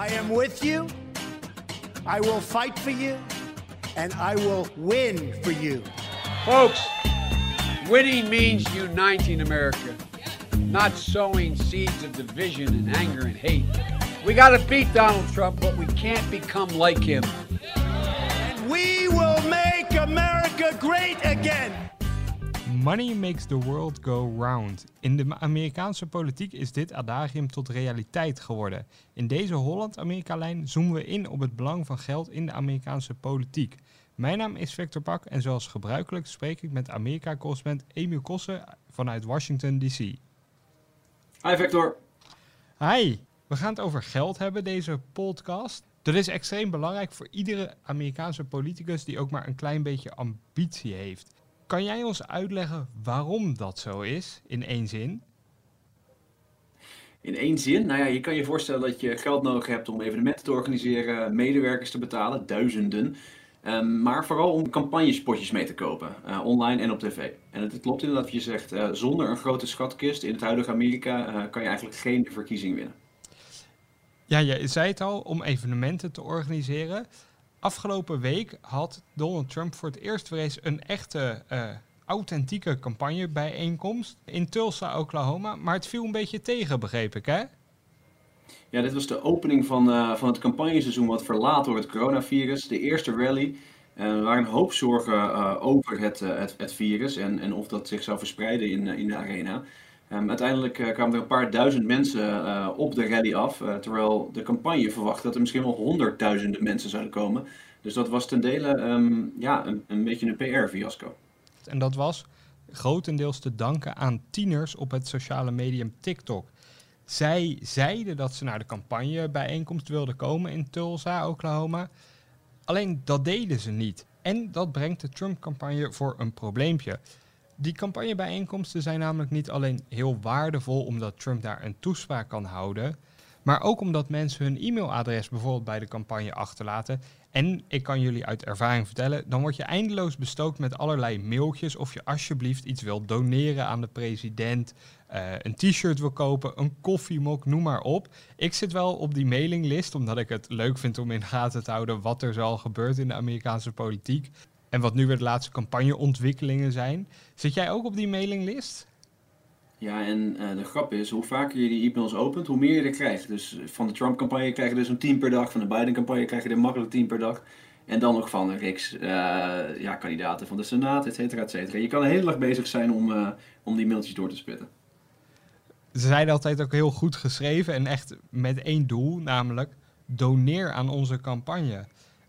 I am with you. I will fight for you. And I will win for you. Folks, winning means uniting America, not sowing seeds of division and anger and hate. We got to beat Donald Trump, but we can't become like him. And we will make America great again. Money makes the world go round. In de Amerikaanse politiek is dit adagium tot realiteit geworden. In deze Holland-Amerika-lijn zoomen we in op het belang van geld in de Amerikaanse politiek. Mijn naam is Victor Pak en zoals gebruikelijk spreek ik met Amerika-correspondent Emiel Kossen vanuit Washington DC. Hi Victor. Hi, we gaan het over geld hebben deze podcast. Dat is extreem belangrijk voor iedere Amerikaanse politicus die ook maar een klein beetje ambitie heeft. Kan jij ons uitleggen waarom dat zo is, in één zin? In één zin? Nou ja, je kan je voorstellen dat je geld nodig hebt om evenementen te organiseren, medewerkers te betalen, duizenden. Um, maar vooral om campagnespotjes mee te kopen, uh, online en op tv. En het, klopt inderdaad wat je zegt, uh, zonder een grote schatkist in het huidige Amerika uh, kan je eigenlijk geen verkiezing winnen. Ja, je zei het al, om evenementen te organiseren. Afgelopen week had Donald Trump voor het eerst weer eens een echte authentieke campagnebijeenkomst in Tulsa, Oklahoma. Maar het viel een beetje tegen, begreep ik, hè? Ja, dit was de opening van, uh, van het campagneseizoen wat verlaat door het coronavirus. De eerste rally. Uh, er waren een hoop zorgen over het, het, het, virus en, en of dat zich zou verspreiden in, in de arena. Um, uiteindelijk kwamen er een paar duizend mensen op de rally af, terwijl de campagne verwachtte dat er misschien wel honderdduizenden mensen zouden komen. Dus dat was ten dele um, ja, een, een beetje een PR-fiasco. En dat was grotendeels te danken aan tieners op het sociale medium TikTok. Zij zeiden dat ze naar de campagnebijeenkomst wilden komen in Tulsa, Oklahoma. Alleen dat deden ze niet. En dat brengt de Trump-campagne voor een probleempje. Die campagnebijeenkomsten zijn namelijk niet alleen heel waardevol omdat Trump daar een toespraak kan houden, maar ook omdat mensen hun e-mailadres bijvoorbeeld bij de campagne achterlaten. En ik kan jullie uit ervaring vertellen, dan word je eindeloos bestookt met allerlei mailtjes of je alsjeblieft iets wilt doneren aan de president, uh, een t-shirt wil kopen, een koffiemok, noem maar op. Ik zit wel op die mailinglist omdat ik het leuk vind om in de gaten te houden wat er zoal gebeurt in de Amerikaanse politiek. En wat nu weer de laatste campagneontwikkelingen zijn. Zit jij ook op die mailinglist? Ja, en uh, de grap is, hoe vaker je die e-mails opent, hoe meer je er krijgt. Dus van de Trump-campagne krijg je dus een 10 per dag, van de Biden-campagne krijg je er makkelijk 10 per dag. En dan nog van de Riks, uh, ja, kandidaten van de Senaat, et cetera, et cetera. Je kan een hele dag bezig zijn om, uh, om die mailtjes door te spitten. Ze zeiden altijd ook heel goed geschreven en echt met één doel, namelijk doneer aan onze campagne.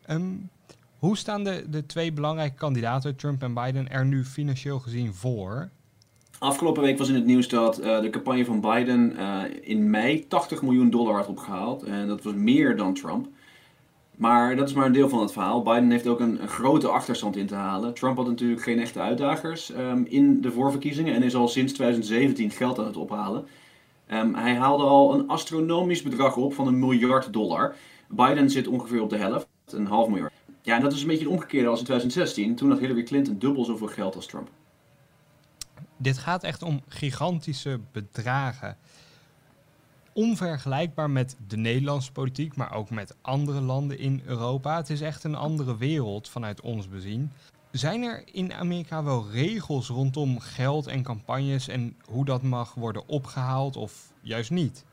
Um, hoe staan de, de twee belangrijke kandidaten, Trump en Biden, er nu financieel gezien voor? Afgelopen week was in het nieuws dat uh, de campagne van Biden uh, in mei 80 miljoen dollar had opgehaald. En dat was meer dan Trump. Maar dat is maar een deel van het verhaal. Biden heeft ook een, grote achterstand in te halen. Trump had natuurlijk geen echte uitdagers um, in de voorverkiezingen en is al sinds 2017 geld aan het ophalen. Um, hij haalde al een astronomisch bedrag op van een miljard dollar. Biden zit ongeveer op de helft, een half miljard. Ja, en dat is een beetje het omgekeerde als in 2016. Toen had Hillary Clinton dubbel zoveel geld als Trump. Dit gaat echt om gigantische bedragen. Onvergelijkbaar met de Nederlandse politiek, maar ook met andere landen in Europa. Het is echt een andere wereld vanuit ons bezien. Zijn er in Amerika wel regels rondom geld en campagnes en hoe dat mag worden opgehaald of juist niet?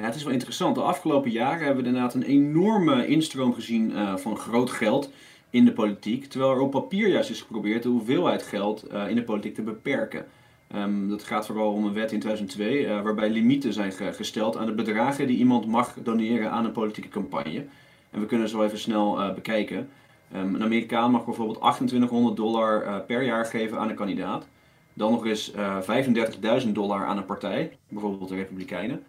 Het is wel interessant. De afgelopen jaren hebben we inderdaad een enorme instroom gezien uh, van groot geld in de politiek. Terwijl er op papier juist is geprobeerd de hoeveelheid geld uh, in de politiek te beperken. Um, dat gaat vooral om een wet in 2002 uh, waarbij limieten zijn ge gesteld aan de bedragen die iemand mag doneren aan een politieke campagne. En we kunnen zo even snel bekijken. Um, een Amerikaan mag bijvoorbeeld 2800 dollar per jaar geven aan een kandidaat. Dan nog eens uh, 35.000 dollar aan een partij, bijvoorbeeld de Republikeinen.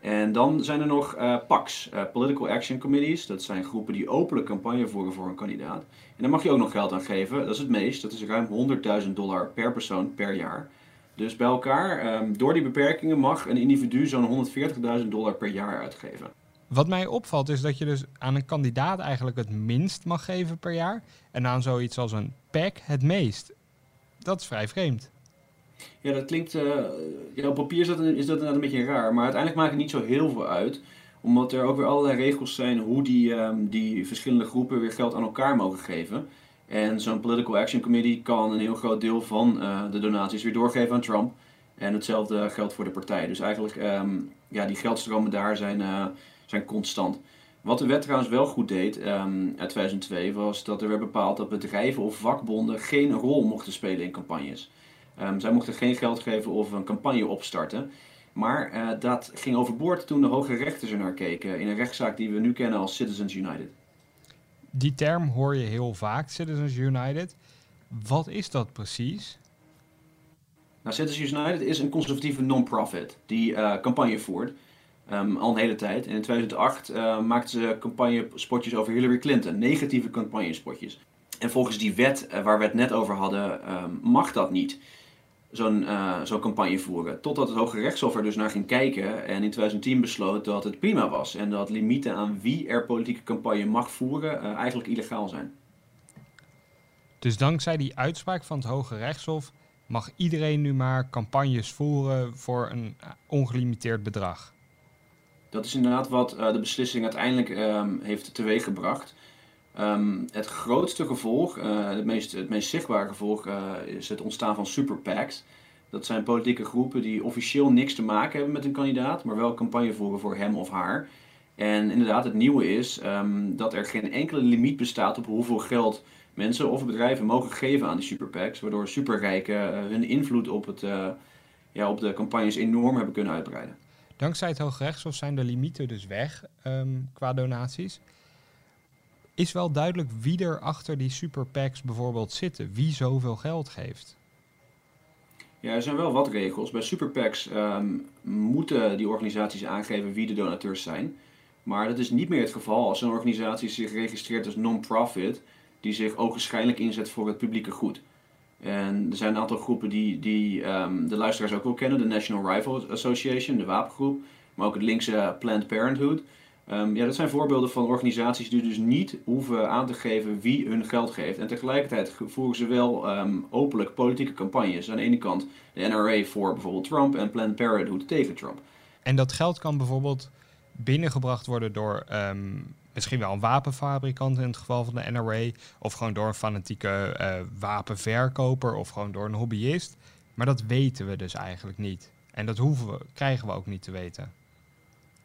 En dan zijn er nog uh, PACs, uh, Political Action Committees. Dat zijn groepen die openlijk campagne voeren voor een kandidaat. En daar mag je ook nog geld aan geven. Dat is het meest. Dat is ruim 100.000 dollar per persoon per jaar. Dus bij elkaar, um, door die beperkingen mag een individu zo'n 140.000 dollar per jaar uitgeven. Wat mij opvalt is dat je dus aan een kandidaat eigenlijk het minst mag geven per jaar. En aan zoiets als een PAC het meest. Dat is vrij vreemd. Ja, dat klinkt. Uh, ja, op papier is dat, is dat inderdaad een beetje raar. Maar uiteindelijk maakt het niet zo heel veel uit. Omdat er ook weer allerlei regels zijn hoe die, ehm, die verschillende groepen weer geld aan elkaar mogen geven. En zo'n Political Action Committee kan een heel groot deel van de donaties weer doorgeven aan Trump. En hetzelfde geldt voor de partij. Dus eigenlijk, um, ja, die geldstromen daar zijn, zijn constant. Wat de wet trouwens wel goed deed um, uit 2002 was dat er werd bepaald dat bedrijven of vakbonden geen rol mochten spelen in campagnes. Um, zij mochten geen geld geven of een campagne opstarten. Maar uh, dat ging overboord toen de hoge rechters er naar keken in een rechtszaak die we nu kennen als Citizens United. Die term hoor je heel vaak, Citizens United. Wat is dat precies? Nou, Citizens United is een conservatieve non-profit die uh, campagne voert. Um, al een hele tijd. En in 2008 uh, eh, maakten ze campagnespotjes over Hillary Clinton, negatieve campagnespotjes. En volgens die wet uh, waar we het net over hadden, um, mag dat niet. Zo'n uh, zo'n campagne voeren. Totdat het Hoge Rechtshof er dus naar ging kijken en in 2010 besloot dat het prima was. En dat limieten aan wie er politieke campagne mag voeren eigenlijk illegaal zijn. Dus dankzij die uitspraak van het Hoge Rechtshof mag iedereen nu maar campagnes voeren voor een ongelimiteerd bedrag? Dat is inderdaad wat uh, de beslissing uiteindelijk um, heeft teweeggebracht. Um, het grootste gevolg, uh, het, meest, het meest zichtbare gevolg, uh, is het ontstaan van super PACs. Dat zijn politieke groepen die officieel niks te maken hebben met een kandidaat, maar wel campagne voeren voor hem of haar. En inderdaad, het nieuwe is um, dat er geen enkele limiet bestaat op hoeveel geld mensen of bedrijven mogen geven aan die super PACs, waardoor superrijken hun invloed op, het, ja, op de campagnes enorm hebben kunnen uitbreiden. Dankzij het Hooggerechtshof zijn de limieten dus weg um, qua donaties. Is wel duidelijk wie er achter die super PACs bijvoorbeeld zitten, wie zoveel geld geeft? Ja, er zijn wel wat regels. Bij super PACs um, moeten die organisaties aangeven wie de donateurs zijn. Maar dat is niet meer het geval als een organisatie zich registreert als non-profit, die zich ogenschijnlijk inzet voor het publieke goed. En er zijn een aantal groepen die, die um, de luisteraars ook wel kennen. De National Rifle Association, de wapengroep. Maar ook het linkse Planned Parenthood. Um, ja, dat zijn voorbeelden van organisaties die dus niet hoeven aan te geven wie hun geld geeft. En tegelijkertijd voeren ze wel um, openlijk politieke campagnes. Aan de ene kant de NRA voor bijvoorbeeld Trump en Planned Parenthood tegen Trump. En dat geld kan bijvoorbeeld binnengebracht worden door misschien wel een wapenfabrikant in het geval van de NRA, of gewoon door een fanatieke uh, wapenverkoper, of gewoon door een hobbyist. Maar dat weten we dus eigenlijk niet. En dat hoeven we, krijgen we ook niet te weten.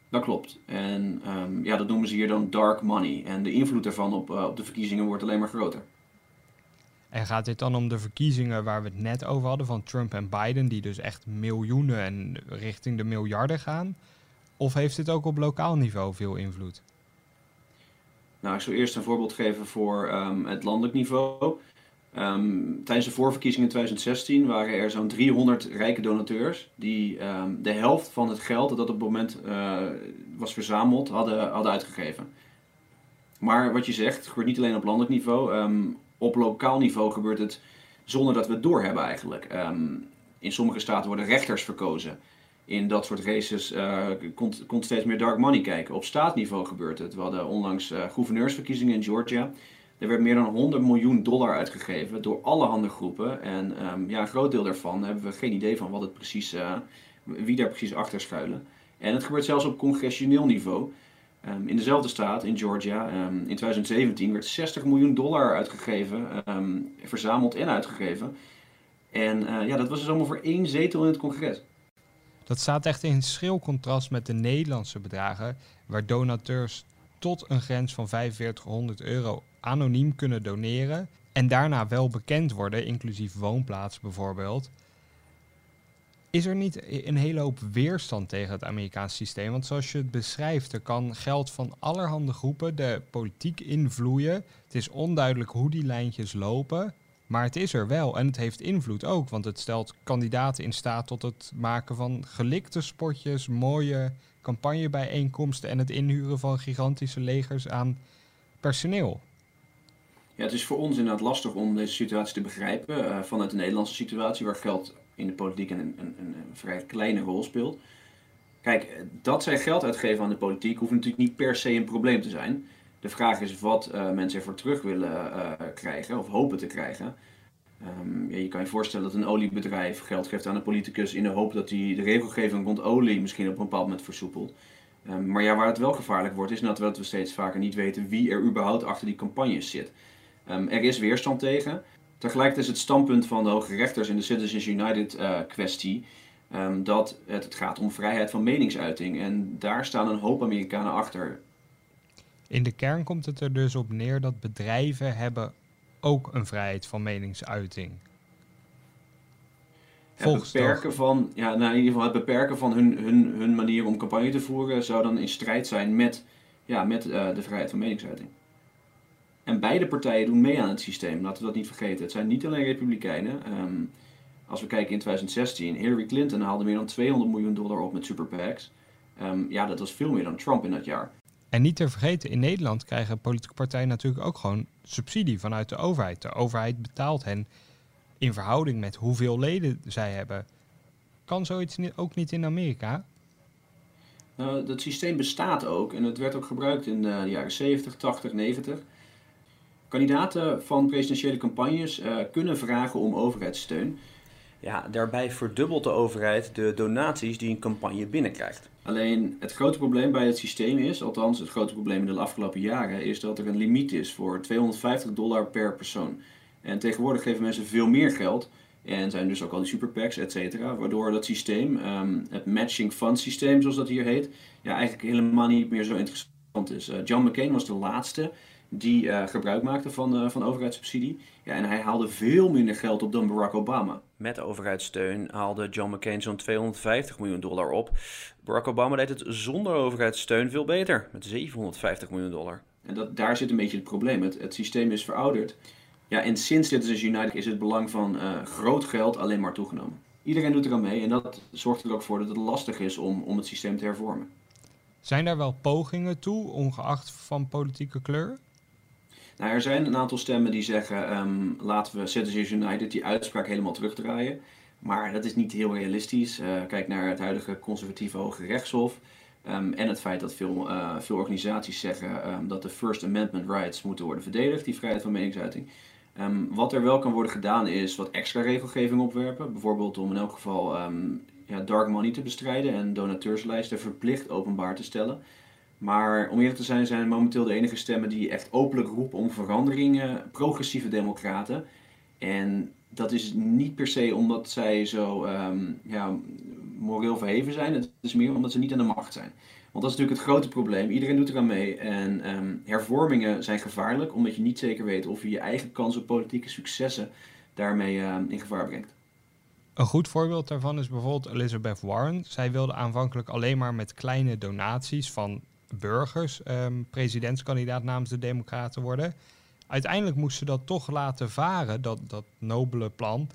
Dat klopt. En um, ja, dat noemen ze hier dan dark money. En de invloed daarvan op, uh, op de verkiezingen wordt alleen maar groter. En gaat dit dan om de verkiezingen waar we het net over hadden van Trump en Biden, die dus echt miljoenen en richting de miljarden gaan? Of heeft dit ook op lokaal niveau veel invloed? Nou, ik zal eerst een voorbeeld geven voor um, het landelijk niveau. Um, tijdens de voorverkiezingen in 2016 waren er zo'n 300 rijke donateurs die um, de helft van het geld dat op het moment uh, was verzameld hadden, hadden uitgegeven. Maar wat je zegt, gebeurt niet alleen op landelijk niveau. op lokaal niveau gebeurt het zonder dat we het doorhebben eigenlijk. in sommige staten worden rechters verkozen in dat soort races uh, komt, komt steeds meer dark money kijken. Op staatniveau gebeurt het. We hadden onlangs uh, gouverneursverkiezingen in Georgia. Er werd meer dan 100 miljoen dollar uitgegeven door alle handengroepen. En um, ja, een groot deel daarvan hebben we geen idee van wat het precies, uh, wie daar precies achter schuilen. En het gebeurt zelfs op congressioneel niveau. Um, in dezelfde staat, in Georgia, um, in 2017 werd 60 miljoen dollar uitgegeven, verzameld en uitgegeven. En ja, dat was dus allemaal voor één zetel in het congres. Dat staat echt in schril contrast met de Nederlandse bedragen, waar donateurs tot een grens van 4500 euro anoniem kunnen doneren en daarna wel bekend worden, inclusief woonplaats bijvoorbeeld. Is er niet een hele hoop weerstand tegen het Amerikaanse systeem? Want zoals je het beschrijft, er kan geld van allerhande groepen de politiek invloeien. Het is onduidelijk hoe die lijntjes lopen. Maar het is er wel en het heeft invloed ook, want het stelt kandidaten in staat tot het maken van gelikte spotjes, mooie campagnebijeenkomsten en het inhuren van gigantische legers aan personeel. Ja, het is voor ons inderdaad lastig om deze situatie te begrijpen uh, vanuit de Nederlandse situatie, waar geld in de politiek een, een, een, vrij kleine rol speelt. Kijk, dat zij geld uitgeven aan de politiek hoeft natuurlijk niet per se een probleem te zijn. De vraag is wat uh, mensen ervoor terug willen krijgen of hopen te krijgen. Um, ja, je kan je voorstellen dat een oliebedrijf geld geeft aan een politicus in de hoop dat hij de regelgeving rond olie misschien op een bepaald moment versoepelt. Ehm, maar ja, waar het wel gevaarlijk wordt, is dat we steeds vaker niet weten wie er überhaupt achter die campagnes zit. Ehm, er is weerstand tegen. Tegelijkertijd is het standpunt van de hoge rechters in de Citizens United uh, kwestie um, dat het, het gaat om vrijheid van meningsuiting. En daar staan een hoop Amerikanen achter. In de kern komt het er dus op neer dat bedrijven hebben ook een vrijheid van meningsuiting. Het beperken, van, ja, nou in ieder geval het beperken van hun, hun, hun manier om campagne te voeren zou dan in strijd zijn met, ja, met uh, de vrijheid van meningsuiting. En beide partijen doen mee aan het systeem, laten we dat niet vergeten. Het zijn niet alleen republikeinen. Um, als we kijken in 2016, Hillary Clinton haalde meer dan 200 miljoen dollar op met super PACs. Um, ja, dat was veel meer dan Trump in dat jaar. En niet te vergeten, in Nederland krijgen politieke partijen natuurlijk ook gewoon subsidie vanuit de overheid. De overheid betaalt hen in verhouding met hoeveel leden zij hebben. Kan zoiets ook niet in Amerika? Nou, dat systeem bestaat ook en het werd ook gebruikt in de jaren 70, 80, 90. Kandidaten van presidentiële campagnes uh, kunnen vragen om overheidssteun. Ja, daarbij verdubbelt de overheid de donaties die een campagne binnenkrijgt. Alleen het grote probleem bij het systeem is, althans het grote probleem in de afgelopen jaren, is dat er een limiet is voor 250 dollar per persoon. En tegenwoordig geven mensen veel meer geld. En zijn dus ook al die superpacks, et cetera. Waardoor dat systeem, um, het matching fund systeem zoals dat hier heet, ja, eigenlijk helemaal niet meer zo interessant is. Uh, John McCain was de laatste die uh, gebruik maakte van, uh, van overheidssubsidie. Ja, en hij haalde veel minder geld op dan Barack Obama. Met overheidssteun haalde John McCain zo'n 250 miljoen dollar op. Barack Obama deed het zonder overheidssteun veel beter, met 750 miljoen dollar. En dat, daar zit een beetje het probleem. Het, het systeem is verouderd. Ja, en sinds Citizens United is het belang van uh, groot geld alleen maar toegenomen. Iedereen doet er aan mee en dat zorgt er ook voor dat het lastig is om, om het systeem te hervormen. Zijn daar wel pogingen toe, ongeacht van politieke kleur? Nou, er zijn een aantal stemmen die zeggen: um, laten we Citizens United die uitspraak helemaal terugdraaien. Maar dat is niet heel realistisch. Uh, kijk naar het huidige conservatieve Hoge Rechtshof. Um, en het feit dat veel, uh, veel organisaties zeggen um, dat de First Amendment rights moeten worden verdedigd, die vrijheid van meningsuiting. Wat er wel kan worden gedaan is wat extra regelgeving opwerpen. Bijvoorbeeld om in elk geval ja, dark money te bestrijden en donateurslijsten verplicht openbaar te stellen. Maar om eerlijk te zijn, zijn momenteel de enige stemmen die echt openlijk roepen om veranderingen progressieve democraten. En dat is niet per se omdat zij zo um, ja, moreel verheven zijn. Het is meer omdat ze niet aan de macht zijn. Want dat is natuurlijk het grote probleem. Iedereen doet eraan mee. En um, hervormingen zijn gevaarlijk, omdat je niet zeker weet of je je eigen kans op politieke successen daarmee uh, in gevaar brengt. Een goed voorbeeld daarvan is bijvoorbeeld Elizabeth Warren. Zij wilde aanvankelijk alleen maar met kleine donaties van burgers um, presidentskandidaat namens de Democraten worden. Uiteindelijk moest ze dat toch laten varen, dat, dat nobele plan,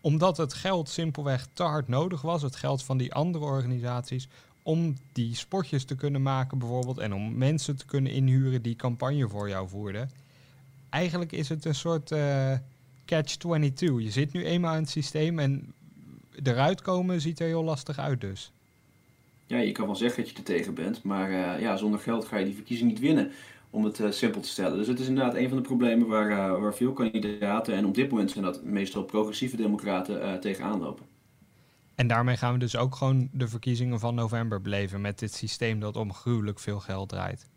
omdat het geld simpelweg te hard nodig was, het geld van die andere organisaties, om die spotjes te kunnen maken bijvoorbeeld en om mensen te kunnen inhuren die campagne voor jou voerden. Eigenlijk is het een soort uh, catch-22. Je zit nu eenmaal in het systeem en eruit komen ziet er heel lastig uit dus ja, je kan wel zeggen dat je er tegen bent, maar uh, ja, zonder geld ga je die verkiezing niet winnen, om het uh, simpel te stellen. Dus het is inderdaad een van de problemen waar, uh, waar veel kandidaten, en op dit moment zijn dat meestal progressieve democraten, tegenaan lopen. En daarmee gaan we dus ook gewoon de verkiezingen van november beleven met dit systeem dat om gruwelijk veel geld draait.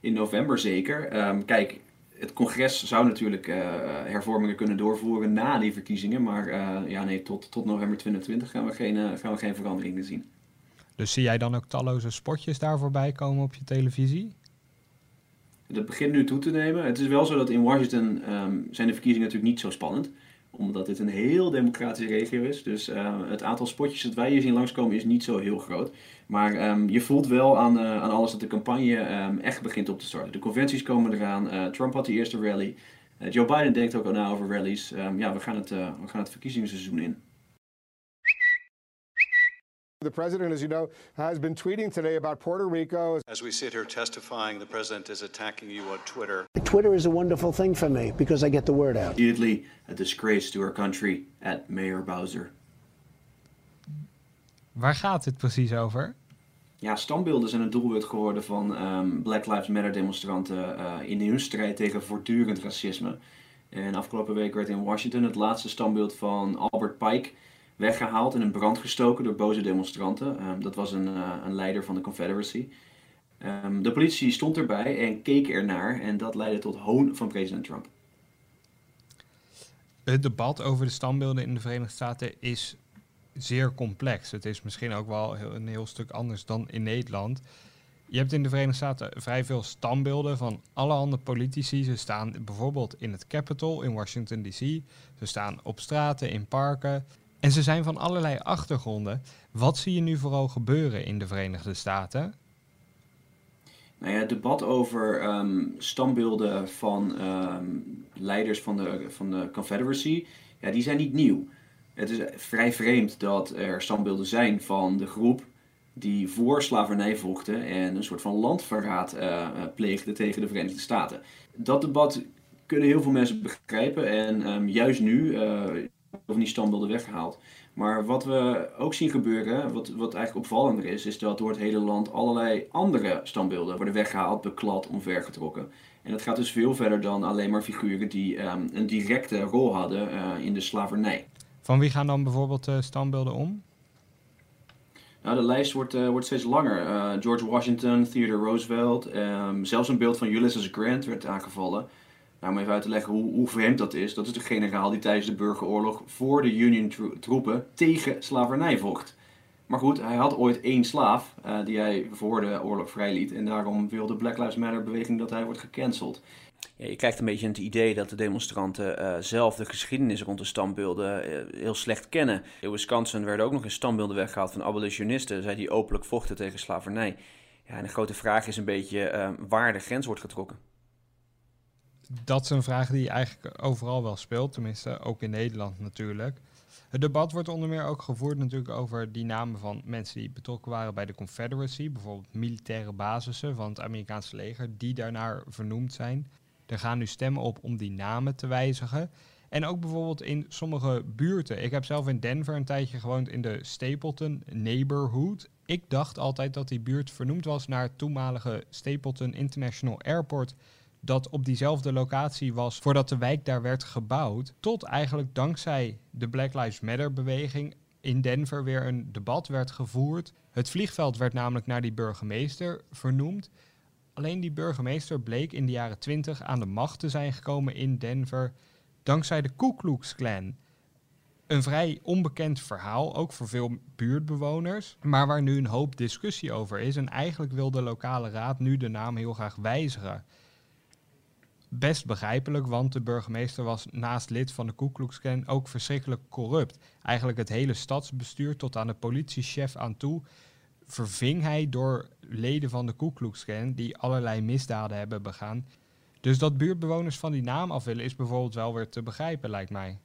In november zeker. Um, kijk, het congres zou natuurlijk uh, hervormingen kunnen doorvoeren na die verkiezingen. Maar uh, ja, nee, tot, tot november 2020 gaan we, geen, uh, gaan we geen veranderingen zien. Dus zie jij dan ook talloze spotjes daar voorbij komen op je televisie? Dat begint nu toe te nemen. Het is wel zo dat in Washington um, zijn de verkiezingen natuurlijk niet zo spannend omdat dit een heel democratische regio is. Dus uh, het aantal spotjes dat wij hier zien langskomen is niet zo heel groot. Maar um, je voelt wel aan, uh, aan alles dat de campagne um, echt begint op te starten. De conventies komen eraan. Uh, Trump had de eerste rally. Joe Biden denkt ook al na over rallies. Ja, we gaan, het, we gaan het verkiezingsseizoen in. The president, as you know, has been tweeting today about Puerto Rico. As we sit here testifying, the president is attacking you on Twitter. Twitter is a wonderful thing for me because I get the word out. Immediately a disgrace to our country at Mayor Bowser. Waar gaat dit precies over? Ja, standbeelden zijn een doelwit geworden van um, Black Lives Matter demonstranten uh, in hun strijd tegen voortdurend racisme. En afgelopen week werd in Washington het laatste standbeeld van Albert Pike weggehaald en in brand gestoken door boze demonstranten. Ehm, dat was een, een leider van de Confederacy. Ehm, de politie stond erbij en keek ernaar en dat leidde tot hoon van president Trump. Het debat over de standbeelden in de Verenigde Staten is zeer complex. Het is misschien ook wel een heel stuk anders dan in Nederland. Je hebt in de Verenigde Staten vrij veel standbeelden van allerhande politici. Ze staan bijvoorbeeld in het Capitol in Washington DC. Ze staan op straten, in parken. En ze zijn van allerlei achtergronden. Wat zie je nu vooral gebeuren in de Verenigde Staten? Nou ja, het debat over um, standbeelden van ehm, leiders van de, van de Confederacy, ja, die zijn niet nieuw. Het is vrij vreemd dat er standbeelden zijn van de groep die voor slavernij vochten en een soort van landverraad uh, pleegde tegen de Verenigde Staten. Dat debat kunnen heel veel mensen begrijpen en um, juist nu uh, worden die standbeelden weggehaald. Maar wat we ook zien gebeuren, wat, wat eigenlijk opvallender is, is dat door het hele land allerlei andere standbeelden worden weggehaald, beklad, omvergetrokken. En dat gaat dus veel verder dan alleen maar figuren die um, een directe rol hadden uh, in de slavernij. Van wie gaan dan bijvoorbeeld uh, standbeelden om? Nou, de lijst wordt, uh, wordt steeds langer. Uh, George Washington, Theodore Roosevelt, um, zelfs een beeld van Ulysses Grant werd aangevallen. Nou, om even uit te leggen hoe, hoe vreemd dat is. Dat is de generaal die tijdens de burgeroorlog voor de Union troepen tegen slavernij vocht. Maar goed, hij had ooit één slaaf uh, die hij voor de oorlog vrijliet. En daarom wil de Black Lives Matter beweging dat hij wordt gecanceld. Ja, je krijgt een beetje het idee dat de demonstranten uh, zelf de geschiedenis rond de standbeelden uh, heel slecht kennen. In Wisconsin werden ook nog eens standbeelden weggehaald van abolitionisten, zij die openlijk vochten tegen slavernij. Ja, en de grote vraag is een beetje waar de grens wordt getrokken dat is een vraag die eigenlijk overal wel speelt, tenminste ook in Nederland natuurlijk. Het debat wordt onder meer ook gevoerd natuurlijk over die namen van mensen die betrokken waren bij de Confederacy, bijvoorbeeld militaire basissen van het Amerikaanse leger, die daarnaar vernoemd zijn. Er gaan nu stemmen op om die namen te wijzigen. En ook bijvoorbeeld in sommige buurten. Ik heb zelf in Denver een tijdje gewoond in de Stapleton Neighborhood. Ik dacht altijd dat die buurt vernoemd was naar het toenmalige Stapleton International Airport dat op diezelfde locatie was voordat de wijk daar werd gebouwd. Tot eigenlijk dankzij de Black Lives Matter beweging in Denver weer een debat werd gevoerd. Het vliegveld werd namelijk naar die burgemeester vernoemd. Alleen die burgemeester bleek in de jaren 20 aan de macht te zijn gekomen in Denver dankzij de Ku Klux Klan. Een vrij onbekend verhaal, ook voor veel buurtbewoners, maar waar nu een hoop discussie over is. En eigenlijk wil de lokale raad nu de naam heel graag wijzigen best begrijpelijk, want de burgemeester was naast lid van de Ku Klux Klan ook verschrikkelijk corrupt. Eigenlijk het hele stadsbestuur tot aan de politiechef aan toe verving hij door leden van de Ku Klux Klan die allerlei misdaden hebben begaan. Dus dat buurtbewoners van die naam af willen is bijvoorbeeld wel weer te begrijpen, lijkt mij.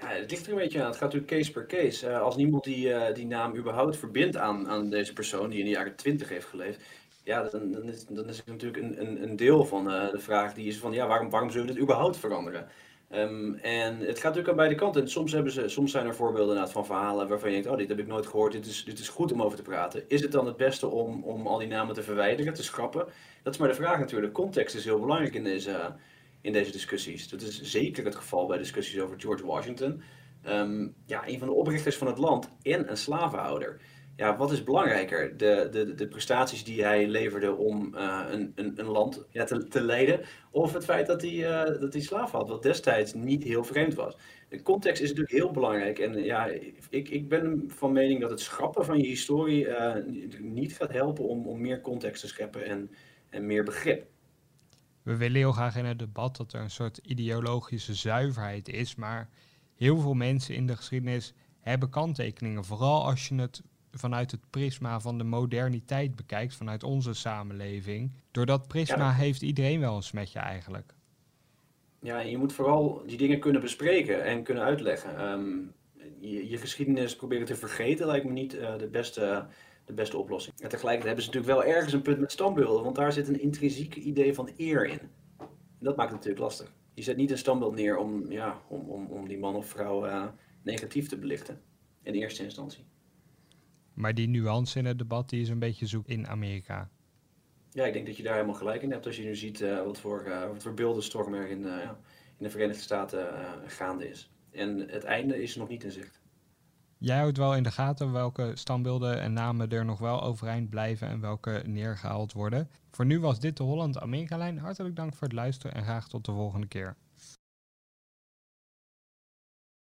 Ja, het ligt er een beetje aan. Het gaat natuurlijk case per case. Uh, als niemand die, uh, die naam überhaupt verbindt aan, aan deze persoon die in de jaren 20 heeft geleefd, ja, dan, is, dan is natuurlijk een, een, een deel van uh, de vraag die is van ja, waarom, waarom zullen we dit überhaupt veranderen? Um, en het gaat natuurlijk aan beide kanten. En soms, hebben ze, soms zijn er voorbeelden van verhalen waarvan je denkt, oh, dit heb ik nooit gehoord, dit is, dit is goed om over te praten. Is het dan het beste om, om al die namen te verwijderen, te schrappen? Dat is maar de vraag natuurlijk. Context is heel belangrijk in deze, in deze discussies. Dat is zeker het geval bij discussies over George Washington. Um, ja, een van de oprichters van het land en een slavenhouder ja, wat is belangrijker? De, de, de prestaties die hij leverde om uh, een, een, een, land ja, te, te leiden, of het feit dat hij, uh, dat hij slaaf had, wat destijds niet heel vreemd was. De context is natuurlijk heel belangrijk. En ja, ik, ik ben van mening dat het schrappen van je historie uh, niet gaat helpen om, om meer context te scheppen en, en meer begrip. We willen heel graag in het debat dat er een soort ideologische zuiverheid is, maar heel veel mensen in de geschiedenis hebben kanttekeningen. Vooral als je het vanuit het prisma van de moderniteit bekijkt, vanuit onze samenleving. Door dat prisma heeft iedereen wel een smetje eigenlijk. Ja, je moet vooral die dingen kunnen bespreken en kunnen uitleggen. Um, je, je, geschiedenis proberen te vergeten lijkt me niet uh, de, beste, de beste oplossing. En tegelijkertijd hebben ze natuurlijk wel ergens een punt met standbeelden, want daar zit een intrinsiek idee van eer in. En dat maakt het natuurlijk lastig. Je zet niet een standbeeld neer om, ja, om, om, om die man of vrouw uh, negatief te belichten, in eerste instantie. Maar die nuance in het debat die is een beetje zoek in Amerika. Ja, ik denk dat je daar helemaal gelijk in hebt als je nu ziet uh, wat, voor, uh, wat voor beeldenstorm er in, uh, in de Verenigde Staten gaande is. En het einde is nog niet in zicht. Jij houdt wel in de gaten welke standbeelden en namen er nog wel overeind blijven en welke neergehaald worden. Voor nu was dit de Holland-Amerika-lijn. Hartelijk dank voor het luisteren en graag tot de volgende keer.